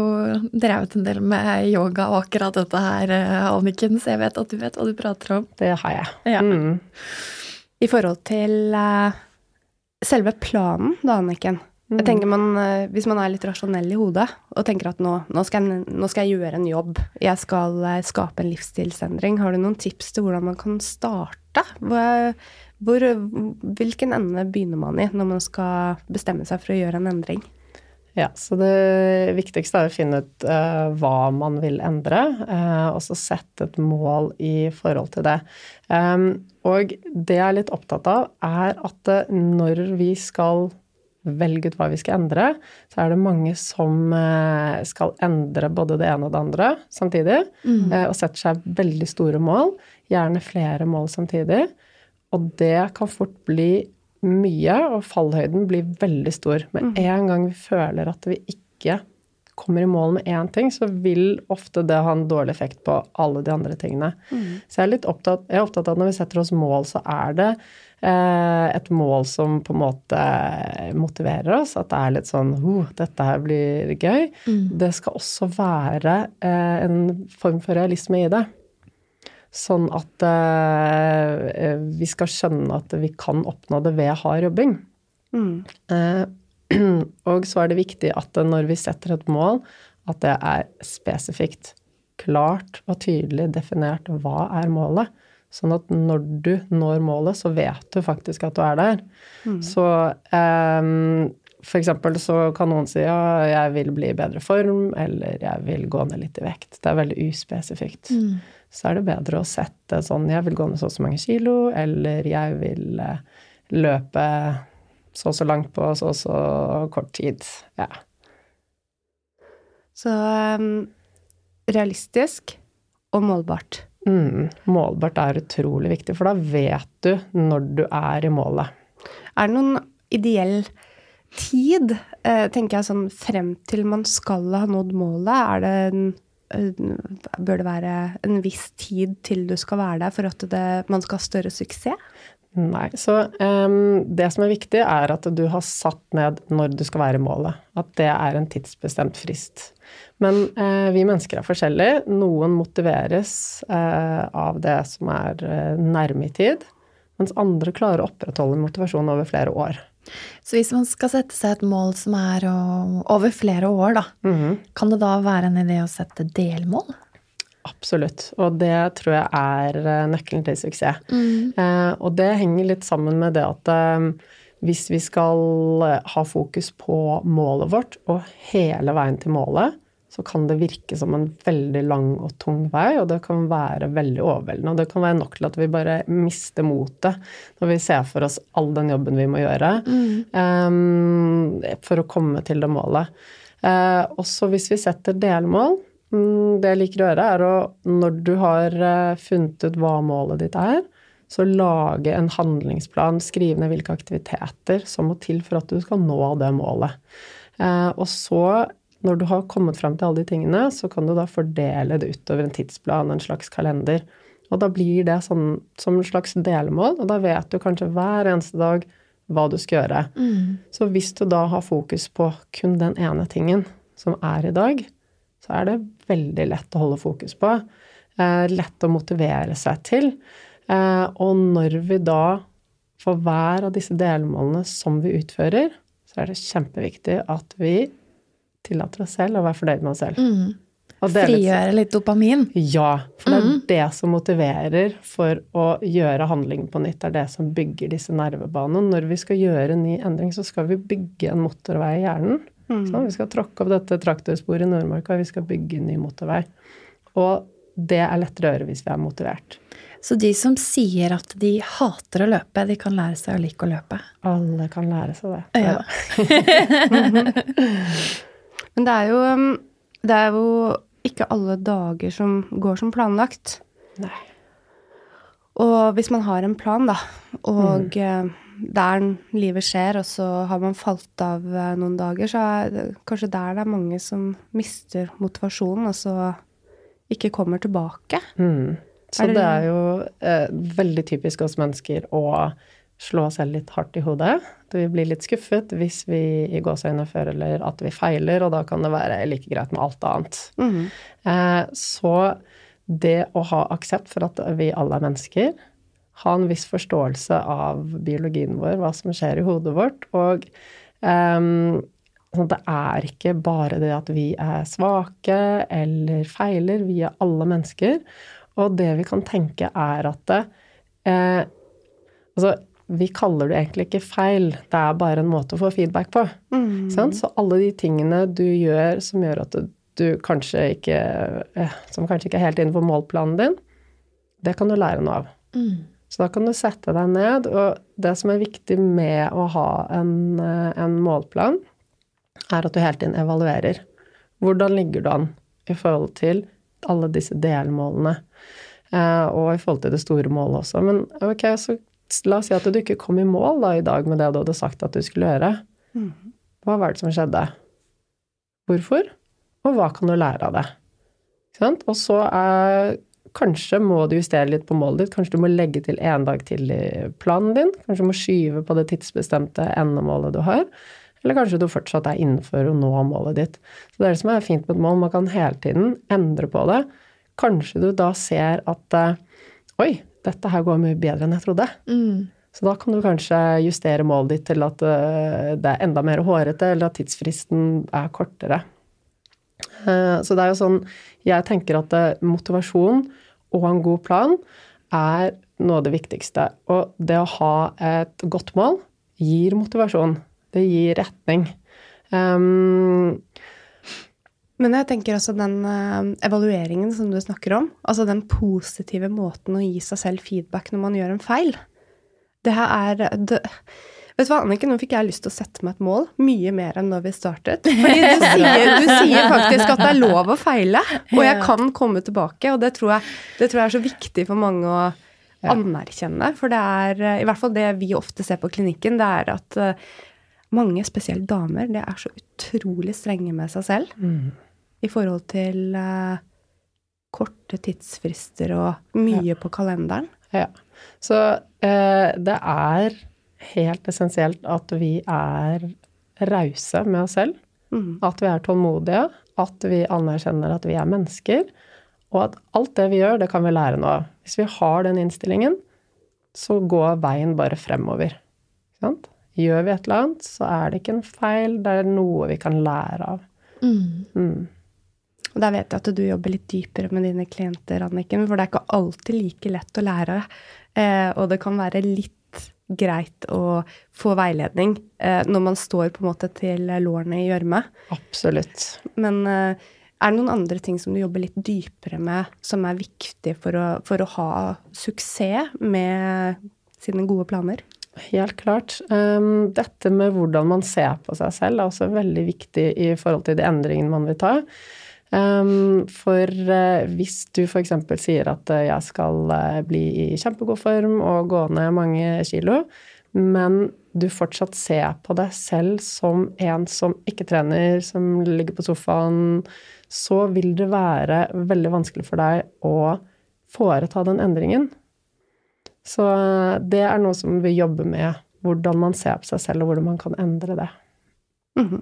drevet en del med yoga og akkurat dette her, eh, Anniken, så jeg vet at du vet hva du prater om. Det har jeg. Ja. Mm. I forhold til eh, selve planen, da, Anniken. Jeg tenker man, eh, Hvis man er litt rasjonell i hodet og tenker at nå, nå, skal jeg, nå skal jeg gjøre en jobb, jeg skal eh, skape en livsstilsendring, har du noen tips til hvordan man kan starte? Hvor, hvor, hvilken ende begynner man i når man skal bestemme seg for å gjøre en endring? Ja, så det viktigste er å finne ut uh, hva man vil endre, uh, og så sette et mål i forhold til det. Um, og det jeg er litt opptatt av, er at eh, når vi skal velge ut hva vi skal endre, så er det mange som eh, skal endre både det ene og det andre samtidig, Mm. og setter seg veldig store mål, gjerne flere mål samtidig. Og det kan fort bli mye, og fallhøyden blir veldig stor. Med en gang vi føler at vi ikke kommer i mål med én ting, så vil ofte det ha en dårlig effekt på alle de andre tingene. Så jeg er litt opptatt, jeg er opptatt av at når vi setter oss mål, så er det eh, et mål som på en måte motiverer oss. At det er litt sånn oh, dette her blir gøy. Det skal også være eh, en form for realisme i det. Sånn at eh, vi skal skjønne at vi kan oppnå det ved hard jobbing. Eh, og så er det viktig at når vi setter et mål, at det er spesifikt, klart og tydelig definert hva er målet. Sånn at når du når målet, så vet du faktisk at du er der. Så um, for eksempel så kan noen si ja, jeg vil bli i bedre form, eller jeg vil gå ned litt i vekt. Det er veldig uspesifikt. Så er det bedre å sette sånn jeg vil gå ned så og så mange kilo, eller jeg vil eh, løpe så og så langt på så og så kort tid. Ja. Så um, realistisk og målbart. Mm, målbart er utrolig viktig, for da vet du når du er i målet. Er det noen ideell tid, eh, tenker jeg sånn frem til man skal ha nådd målet? Er det en, Bør det være en viss tid til du skal være der for at det, man skal ha større suksess? Nei. Så um, det som er viktig, er at du har satt ned når du skal være i målet. At det er en tidsbestemt frist. Men uh, vi mennesker er forskjellige. Noen motiveres uh, av det som er uh, nærme i tid, mens andre klarer å opprettholde motivasjon over flere år. Så hvis man skal sette seg et mål som er over flere år, da, kan det da være en idé å sette delmål? Absolutt. Og det tror jeg er eh, nøkkelen til suksess. Eh, og det henger litt sammen med det at eh, hvis vi skal eh, ha fokus på målet vårt, og hele veien til målet, så kan det virke som en veldig lang og tung vei, og det kan være veldig overveldende. Og det kan være nok til at vi bare mister motet når vi ser for oss all den jobben vi må gjøre eh, for å komme til det målet. Uh, også hvis vi setter delmål, mm, det jeg liker å gjøre, er å når du har eh, funnet ut hva målet ditt er, så lage en handlingsplan, skrive ned hvilke aktiviteter som må til for at du skal nå det målet. Eh, og så, når du har kommet fram til alle de tingene, så kan du da fordele det utover en tidsplan, en slags kalender. Og da blir det sånn som en slags delmål, og da vet du kanskje hver eneste dag hva du skal gjøre. Så hvis du da har fokus på kun den ene tingen som er i dag, så er det veldig lett å holde fokus på. Eh, lett å motivere seg til. Eh, og når vi da, for hver av disse delmålene som vi utfører, så er det kjempeviktig at vi tillater oss selv å være fornøyd med oss selv. Litt- Frigjøre litt dopamin? ja, for det er det som motiverer for å gjøre handlingen på nytt. Det er det som bygger disse nervebanene. Når vi skal gjøre en ny endring, så skal vi bygge en motorvei i hjernen. Sånn, vi skal tråkke opp dette traktorsporet i Nordmarka, vi skal bygge ny motorvei. Og det er lettere å gjøre hvis vi er motivert. Så de som sier at de hater å løpe, de kan lære seg å like å løpe? Alle kan lære seg det. Ja. Men det er jo, um, det er jo ikke alle dager som går som planlagt. Nei. Og hvis man har en plan, da, og eh, der livet skjer, og så har man falt av eh, noen dager, så er det kanskje der det er mange som mister motivasjonen, og så ikke kommer tilbake. Mm. Så Er det- det er jo eh, veldig typisk oss mennesker å slå oss selv litt hardt i hodet. Vi blir litt skuffet hvis vi i gåseøynene føler at vi feiler, og da kan det være like greit med alt annet. Eh, så det å ha aksept for at vi alle er mennesker, ha en viss forståelse av biologien vår, hva som skjer i hodet vårt, og um, sånn det er ikke bare det at vi er svake eller feiler, vi er alle mennesker. Og det vi kan tenke er at det, eh, Altså, vi kaller det egentlig ikke feil, det er bare en måte å få feedback på. Sant? Så alle de tingene du gjør som gjør at du, du kanskje ikke eh, Som kanskje ikke er helt innenfor målplanen din, det kan du lære noe av. Så da kan du sette deg ned, og det som er viktig med å ha en, eh, en målplan, er at du hele tiden evaluerer. Hvordan ligger du an i forhold til alle disse delmålene? Eh, og i forhold til det store målet også. Men ok, så la oss si at du ikke kom i mål da i dag med det du hadde sagt at du skulle gjøre. Hva var det som skjedde? Hvorfor? Og hva kan du lære av det? Og så er Kanskje må du justere litt på målet ditt. Kanskje du må legge til en dag til i planen din. Kanskje du må skyve på det tidsbestemte endemålet du har. Eller kanskje du fortsatt er innenfor å nå målet ditt. Så det er det som er fint med et mål. Man kan hele tiden endre på det. Kanskje du da ser at eh, Oi, dette her går mye bedre enn jeg trodde. Mm. Så da kan du kanskje justere målet ditt til at eh, det er enda mer hårete, eller at tidsfristen er kortere. Eh, så det er jo sånn Jeg tenker at eh, motivasjon og en god plan er noe av det viktigste. Og det å ha et godt mål gir motivasjon. Det gir retning. Um, men jeg tenker også den evalueringen som du snakker om, altså den positive måten å gi seg selv feedback når man gjør en feil, det her er det, Vet du hva, Annike, nå fikk jeg lyst til å sette meg et mål. Mye mer enn når vi startet. Fordi du sier, du sier faktisk at det er lov å feile, og jeg kan komme tilbake. Og det tror jeg, det tror jeg er så viktig for mange å anerkjenne. For det er, i hvert fall det vi ofte ser på klinikken, det er at eh, mange, spesielt damer, det er så utrolig strenge med seg selv. Mm. I forhold til uh, korte tidsfrister og mye ja. på kalenderen. Ja. Så uh, det er helt essensielt at vi er rause med oss selv. Mm. At vi er tålmodige. At vi anerkjenner at vi er mennesker. Og at alt det vi gjør, det kan vi lære noe av. Hvis vi har den innstillingen, så går veien bare fremover. Sant? Gjør vi et eller annet, så er det ikke en feil, det er noe vi kan lære av. Mm. Mm. Og der vet jeg at du jobber litt dypere med dine klienter, Anniken, for det er ikke alltid like lett å lære. Eh, og det kan være litt greit å få veiledning eh, når man står på en måte til lårene i gjørme. Absolutt. Men eh, er det noen andre ting som du jobber litt dypere med, som er viktig for å, for å ha suksess med sine gode planer? Helt klart. Um, dette med hvordan man ser på seg selv, er også veldig viktig i forhold til de endringene man vil ta. Um, for uh, hvis du f.eks. sier at uh, jeg skal uh, bli i kjempegod form og gå ned mange kilo, men du fortsatt ser på deg selv som en som ikke trener, som ligger på sofaen, så vil det være veldig vanskelig for deg å foreta den endringen. Så det er noe som vi jobber med. Hvordan man ser på seg selv, og hvordan man kan endre det. Mm -hmm.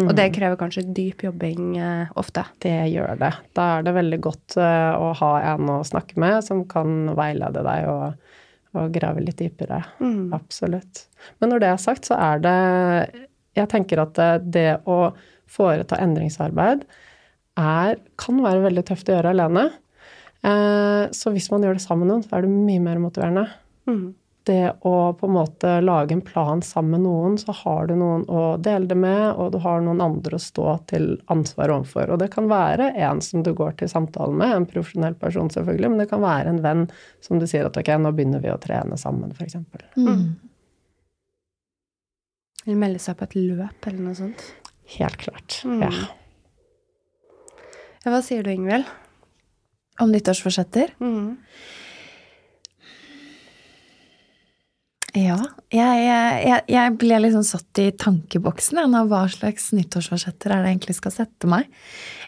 Mm. Og det krever kanskje dyp jobbing eh, ofte? Det gjør det. Da er det veldig godt eh, å ha en å snakke med som kan veilede deg og, og grave litt dypere. Mm. Absolutt. Men når det er sagt, så er det Jeg tenker at det, det å foreta endringsarbeid er, kan være veldig tøft å gjøre alene. Eh, så hvis man gjør det sammen med noen, så er det mye mer motiverende. Mm det å på en måte lage en plan sammen med noen, så har du noen å dele det med, og du har noen andre å stå til ansvar overfor. Og det kan være en som du går til samtale med, en profesjonell person selvfølgelig, men det kan være en venn som du sier at ok, nå begynner vi å trene sammen, f.eks. Mm. Eller melde seg på et løp eller noe sånt. Helt klart. Mm. Ja. ja. Hva sier du, Ingvild? Om nyttårsforsetter? Mm. Ja. Jeg, jeg, jeg ble liksom satt i tankeboksen av hva slags nyttårsforsetter er det egentlig skal sette meg.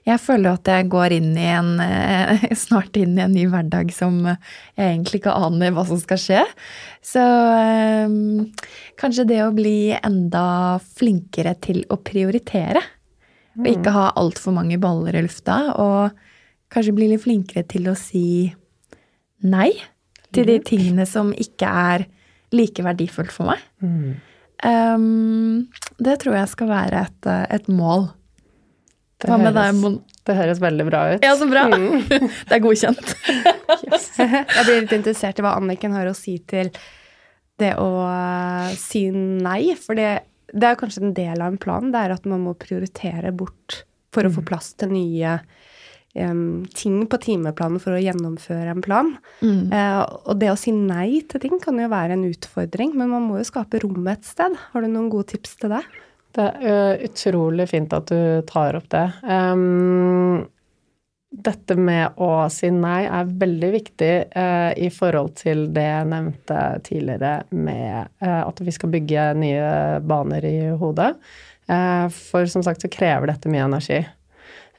Jeg føler jo at jeg går inn i en, eh, snart inn i en ny hverdag som jeg egentlig ikke aner hva som skal skje. Så um, kanskje det å bli enda flinkere til å prioritere. Og ikke mm. ha altfor mange baller i lufta. Og kanskje bli litt flinkere til å si nei til de tingene som ikke er like verdifullt for meg. Mm. Um, det tror jeg skal være et, et mål. Hva med deg, Mon? Det høres veldig bra ut. Ja, så bra! Mm. det er godkjent. yes. Jeg blir litt interessert i hva Anniken har å si til det å uh, si nei. For det, det er kanskje en del av en plan. Det er at man må prioritere bort for å få mm. plass til nye em, ting på timeplanen for å gjennomføre en plan. Mm. Uh, og det å si nei til ting kan jo være en utfordring, men man må jo skape rommet et sted. Har du noen gode tips til det? Det er utrolig fint at du tar opp det. Um, dette med å si nei er veldig viktig eh, i forhold til det jeg nevnte tidligere med eh, at vi skal bygge nye baner i hodet. Eh, for som sagt så krever dette mye energi.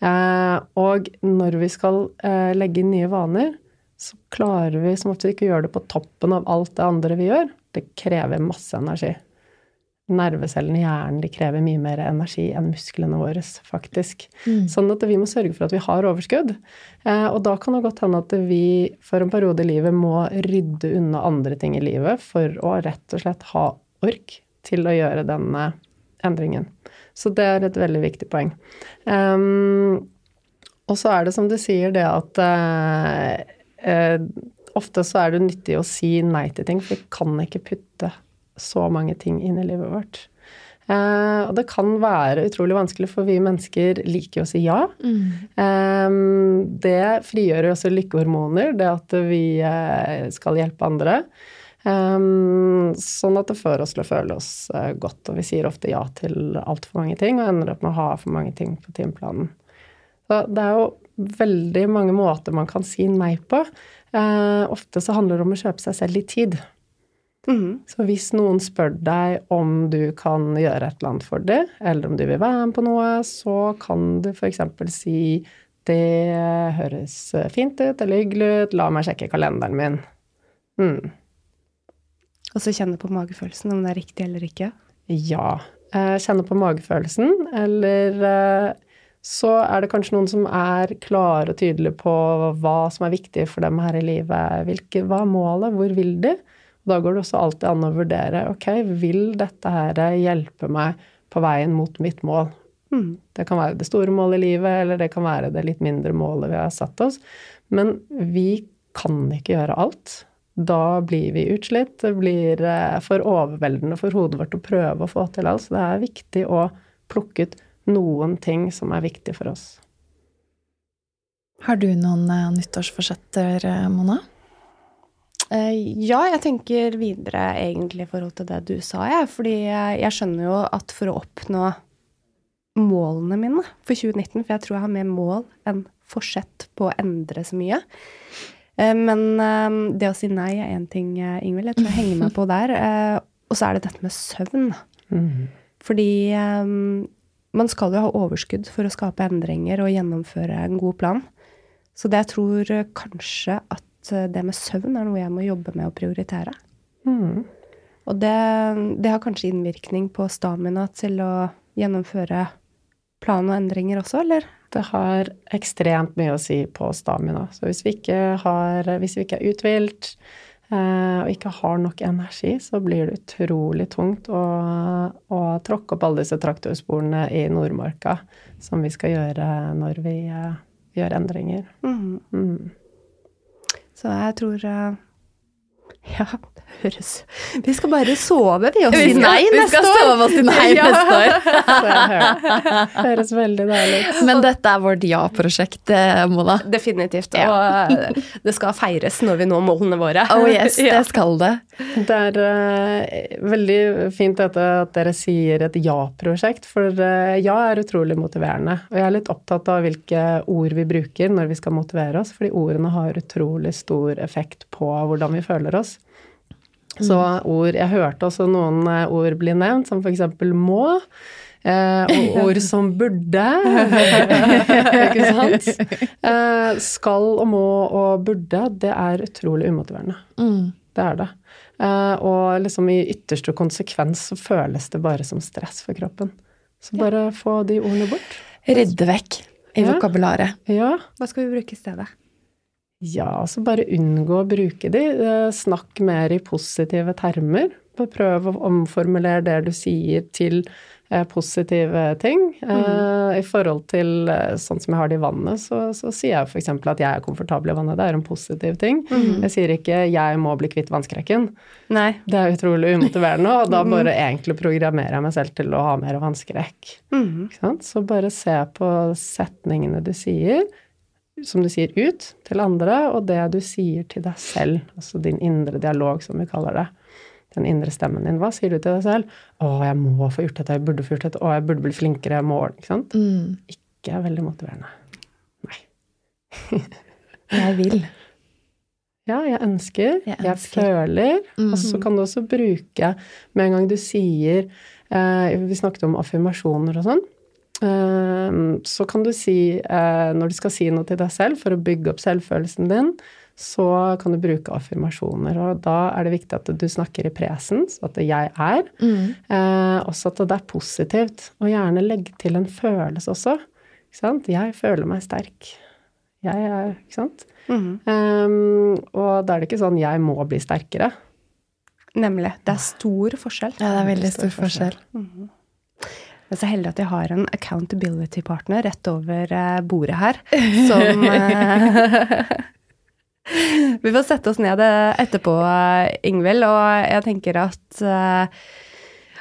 Eh, og når vi skal eh, legge inn nye vaner, så klarer vi som ofte ikke å gjøre det på toppen av alt det andre vi gjør. Det krever masse energi nervecellene i hjernen de krever mye mer energi enn musklene våre, faktisk. Mm. Sånn at vi må sørge for at vi har overskudd. Eh, og da kan det godt hende at vi for en periode i livet må rydde unna andre ting i livet for å rett og slett ha ork til å gjøre denne endringen. Så det er et veldig viktig poeng. Um, og så er det som du sier, det at uh, uh, ofte så er det nyttig å si nei til ting, for vi kan ikke putte så mange ting inn i livet vårt. Uh, og det kan være utrolig vanskelig, for vi mennesker liker å si ja. Mm. Um, det frigjør også lykkehormoner, det at vi skal hjelpe andre. Eh, sånn at det får oss til å føle oss uh, godt, og vi sier ofte ja til altfor mange ting, og ender opp med å ha for mange ting på timeplanen. Så det er jo veldig mange måter man kan si nei på. Uh, ofte så handler det om å kjøpe seg selv litt tid. Mhm. Så hvis noen spør deg om du kan gjøre et eller annet for dem, eller om du vil være med på noe, så kan du f.eks. si det høres fint ut eller hyggelig ut, la meg sjekke kalenderen min. Mm. Og så kjenne på magefølelsen om det er riktig eller ikke. Ja. Eh, Kjenne på magefølelsen, eller eh, så er det kanskje noen som er klare og tydelige på hva som er viktig for dem her i livet. Hvilke, hva er målet, hvor vil de? Da går det også alltid an å vurdere ok, vil dette her hjelpe meg på veien mot mitt mål. Mm. Det kan være det store målet i livet, eller det kan være det litt mindre målet vi har satt oss. Men vi kan ikke gjøre alt. Da blir vi utslitt. Det blir eh, for overveldende for hodet vårt å prøve å få til alt. Så det er viktig å plukke ut noen ting som er viktig for oss. Har du noen eh, nyttårsforsetter, eh, Mona? Eh, ja, jeg tenker videre egentlig i forhold til det du sa, jeg. Fordi jeg, jeg skjønner jo at for å oppnå målene mine for 2019, for jeg tror jeg har mer mål enn forsett på å endre så mye. Eh, Men eh, det å si nei er én ting, eh, Ingvild. Jeg tror jeg henger meg på der. Og så er det dette med søvn. Fordi eh, man skal jo ha overskudd for å skape endringer og gjennomføre en god plan. Så det jeg tror kanskje at det med søvn er noe jeg må jobbe med å prioritere. Mm. Og det, det har kanskje innvirkning på stamina til å gjennomføre plan og endringer også, eller? Det har ekstremt mye å si på stamina. Så hvis vi ikke, har, hvis vi ikke er uthvilt eh, og ikke har nok energi, så blir det utrolig tungt å, å tråkke opp alle disse traktorsporene i Nordmarka som vi skal gjøre når vi eh, gjør endringer. Mm. Mm. Så jeg tror eh, Ja, det høres Vi skal bare sove, vi, og si nei neste år. vi skal sove oss si nei Ja. neste år. det høres veldig deilig ut. Men dette er vårt ja-prosjekt, eh, Mona. Definitivt. Ja. Og eh, det skal feires når vi når målene våre. Oh yes, det skal det. Det er uh, veldig fint dette at dere sier et ja-prosjekt, for uh, ja er utrolig motiverende. Og jeg er litt opptatt av hvilke ord vi bruker når vi skal motivere oss, fordi ordene har utrolig stor effekt på hvordan vi føler oss. Så ord Jeg hørte også noen eh, ord bli nevnt, som f.eks. må. Eh, og ord som burde. ikke sant? Eh, skal og må og burde, det er utrolig umotiverende. Mm. Det er det. Eh, og liksom i ytterste konsekvens så føles det bare som stress for kroppen. Så bare få de ordene bort. Rydde vekk i Ja. vokabularet. Ja. Hva skal vi bruke i stedet? Ja, så bare unngå å bruke de. Eh, Snakk mer i positive termer. Prøv å omformulere det du sier til eh, positive ting. Mm. I forhold til sånn som jeg har det i vannet, så, så sier jeg f.eks. at jeg er komfortabel i vannet. Det er en positiv ting. Jeg sier ikke 'jeg må bli kvitt vannskrekken'. Nei. Det er utrolig umotiverende, og da bare egentlig programmerer jeg meg selv til å ha mer vannskrekk. Mhm. Så bare se på setningene du sier. Som du sier, ut til andre, og det du sier til deg selv, altså din indre dialog, som vi kaller det. Den indre stemmen din. Hva sier du til deg selv? 'Å, jeg må få gjort dette. Jeg burde få gjort dette. Å, jeg burde bli flinkere i morgen.' Ikke sant? Mm. Ikke veldig motiverende. Nei. Jeg vil. Ja, jeg ønsker, Jeg jeg, føler. Mm. Og så kan du også bruke med en gang du sier eh, Vi snakket om affirmasjoner og sånn. Eh, så kan du si, eh, når du skal si noe til deg selv for å bygge opp selvfølelsen din, så kan du bruke affirmasjoner. Og da er det viktig at du snakker i presens, at det jeg er. Mm. Eh, også at det er positivt. Og gjerne legge til en følelse også. Ikke sant? Jeg føler meg sterk. Jeg er Ikke sant? Mm. Um, og da er det ikke sånn 'jeg må bli sterkere'. Nemlig. Det er stor forskjell. Ja, det er veldig stor forskjell. Jeg er så heldig at jeg har en accountability-partner rett over eh, bordet her, som eh, Vi får sette oss ned eh, etterpå, Ingvild, og jeg tenker at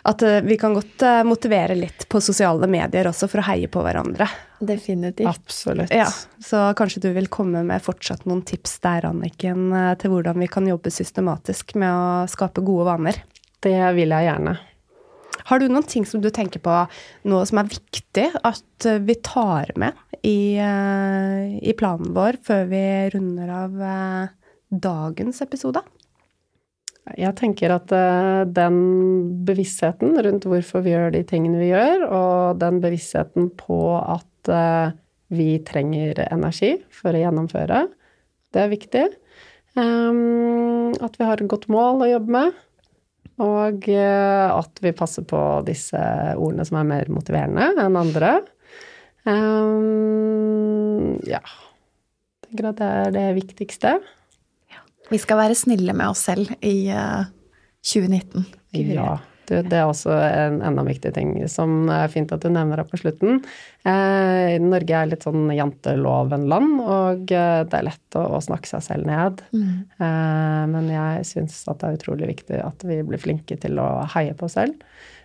at vi kan godt motivere litt på sosiale medier også for å heie på hverandre. Definitivt. Absolutt. Ja, Så kanskje du vil komme med fortsatt noen tips der, Anniken, til hvordan vi kan jobbe systematisk med å skape gode vaner. Det vil jeg gjerne. Har du noen ting som du tenker på nå som er viktig at eh, vi tar med i, eh, i planen vår før vi runder av eh, dagens episode? Jeg tenker at den bevisstheten rundt hvorfor vi gjør de tingene vi gjør, og den bevisstheten på at vi trenger energi for å gjennomføre, det er viktig. Um, at vi har et godt mål å jobbe med. Og eh, at vi passer på disse ordene som er mer motiverende enn andre. Um, ja. Jeg tenker at det er det viktigste. Vi skal være snille med oss selv i uh, 2019. Ja. Du, det er også en enda viktig ting som er fint at du nevner det på slutten. Eh, Norge er litt sånn janteloven-land, og eh, det er lett å, å snakke seg selv ned. Eh, men jeg syns at det er utrolig viktig at vi blir flinke til å heie på oss selv.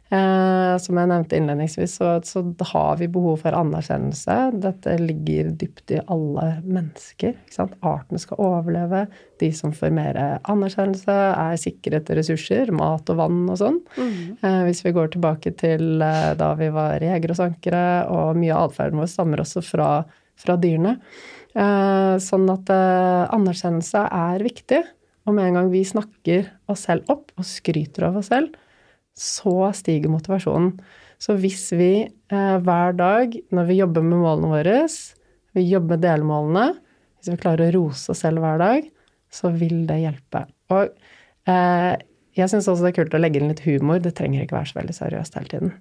Eh, som jeg nevnte innledningsvis, så, så har vi behov for anerkjennelse. Dette ligger dypt i alle mennesker. Ikke sant? Arten skal overleve. De som får mer anerkjennelse, er sikret ressurser, mat og vann og sånn. Eh, hvis vi går tilbake til eh, da vi var jegere og sankere, og mye av atferden vår stammer også fra, fra dyrene. Eh, sånn at eh, anerkjennelse er viktig. Og med en gang vi snakker oss selv opp og skryter av oss selv, så stiger motivasjonen. Så hvis vi eh, hver dag, når vi jobber med målene våre, vi jobber med delmålene, hvis vi klarer å rose oss selv hver dag, så vil det hjelpe. Og eh, jeg syns også det er kult å legge inn litt humor. Det trenger ikke være så veldig seriøst hele tiden.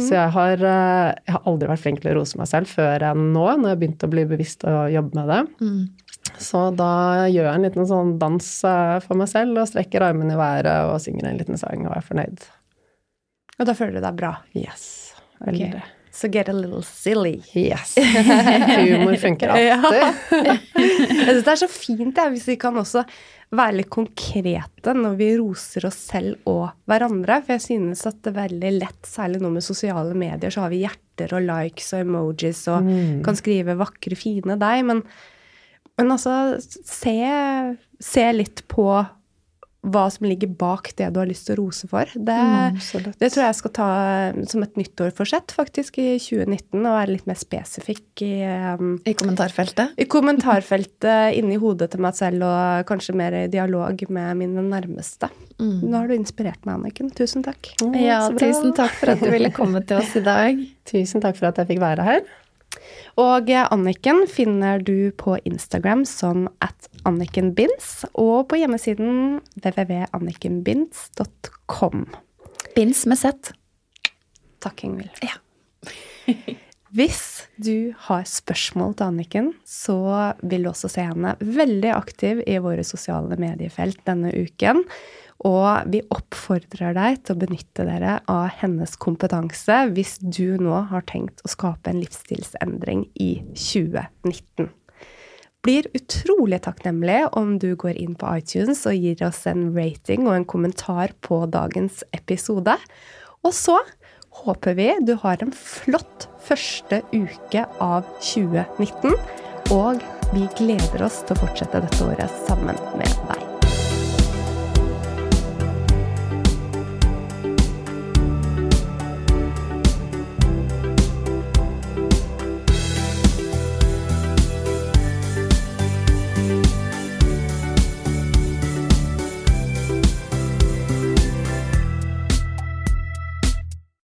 Så jeg har, eh, jeg har aldri vært flink til å rose meg selv før enn nå, når jeg begynte å bli bevisst og jobbe med det. Så da gjør jeg en liten sånn dans eh, for meg selv og strekker armene i været og synger en liten sang og er fornøyd. Og da føler du deg bra. Yes. Veldig. Så get a little silly. Yes. Humor funker alltid. Jeg syns det er så fint jeg, hvis vi kan også være litt konkrete når vi roser oss selv og hverandre. For jeg synes at det er veldig lett, særlig nå med sosiale medier, så har vi hjerter og likes og emojis og kan skrive vakre, fine deg. Men, men altså, se, se litt på hva som ligger bak det du har lyst til å rose for. Det, mm, det tror jeg skal ta som et nyttårforsett faktisk i 2019, og være litt mer spesifikk i, um, I kommentarfeltet. i kommentarfeltet inni hodet til meg selv, og kanskje mer i dialog med mine nærmeste. Nå har du inspirert meg, Anniken. Tusen takk. Ja, tusen takk for at du ville komme til oss i dag. Tusen takk for at jeg fikk være her. Og eh, Anniken finner du på Instagram som at annikenbinds, og på hjemmesiden www.annikenbinds.com. Bins med Z. Takk, Ingvild. Ja. Hvis du har spørsmål til Anniken, så vil du også se henne veldig aktiv i våre sosiale mediefelt denne uken. Og vi oppfordrer deg til å benytte dere av hennes kompetanse hvis du nå har tenkt å skape en livsstilsendring i 2019. Blir utrolig takknemlig om du går inn på iTunes og gir oss en rating og en kommentar på dagens episode. Og så håper vi du har en flott første uke av 2019, og Vi gleder oss til å fortsette dette året sammen med deg.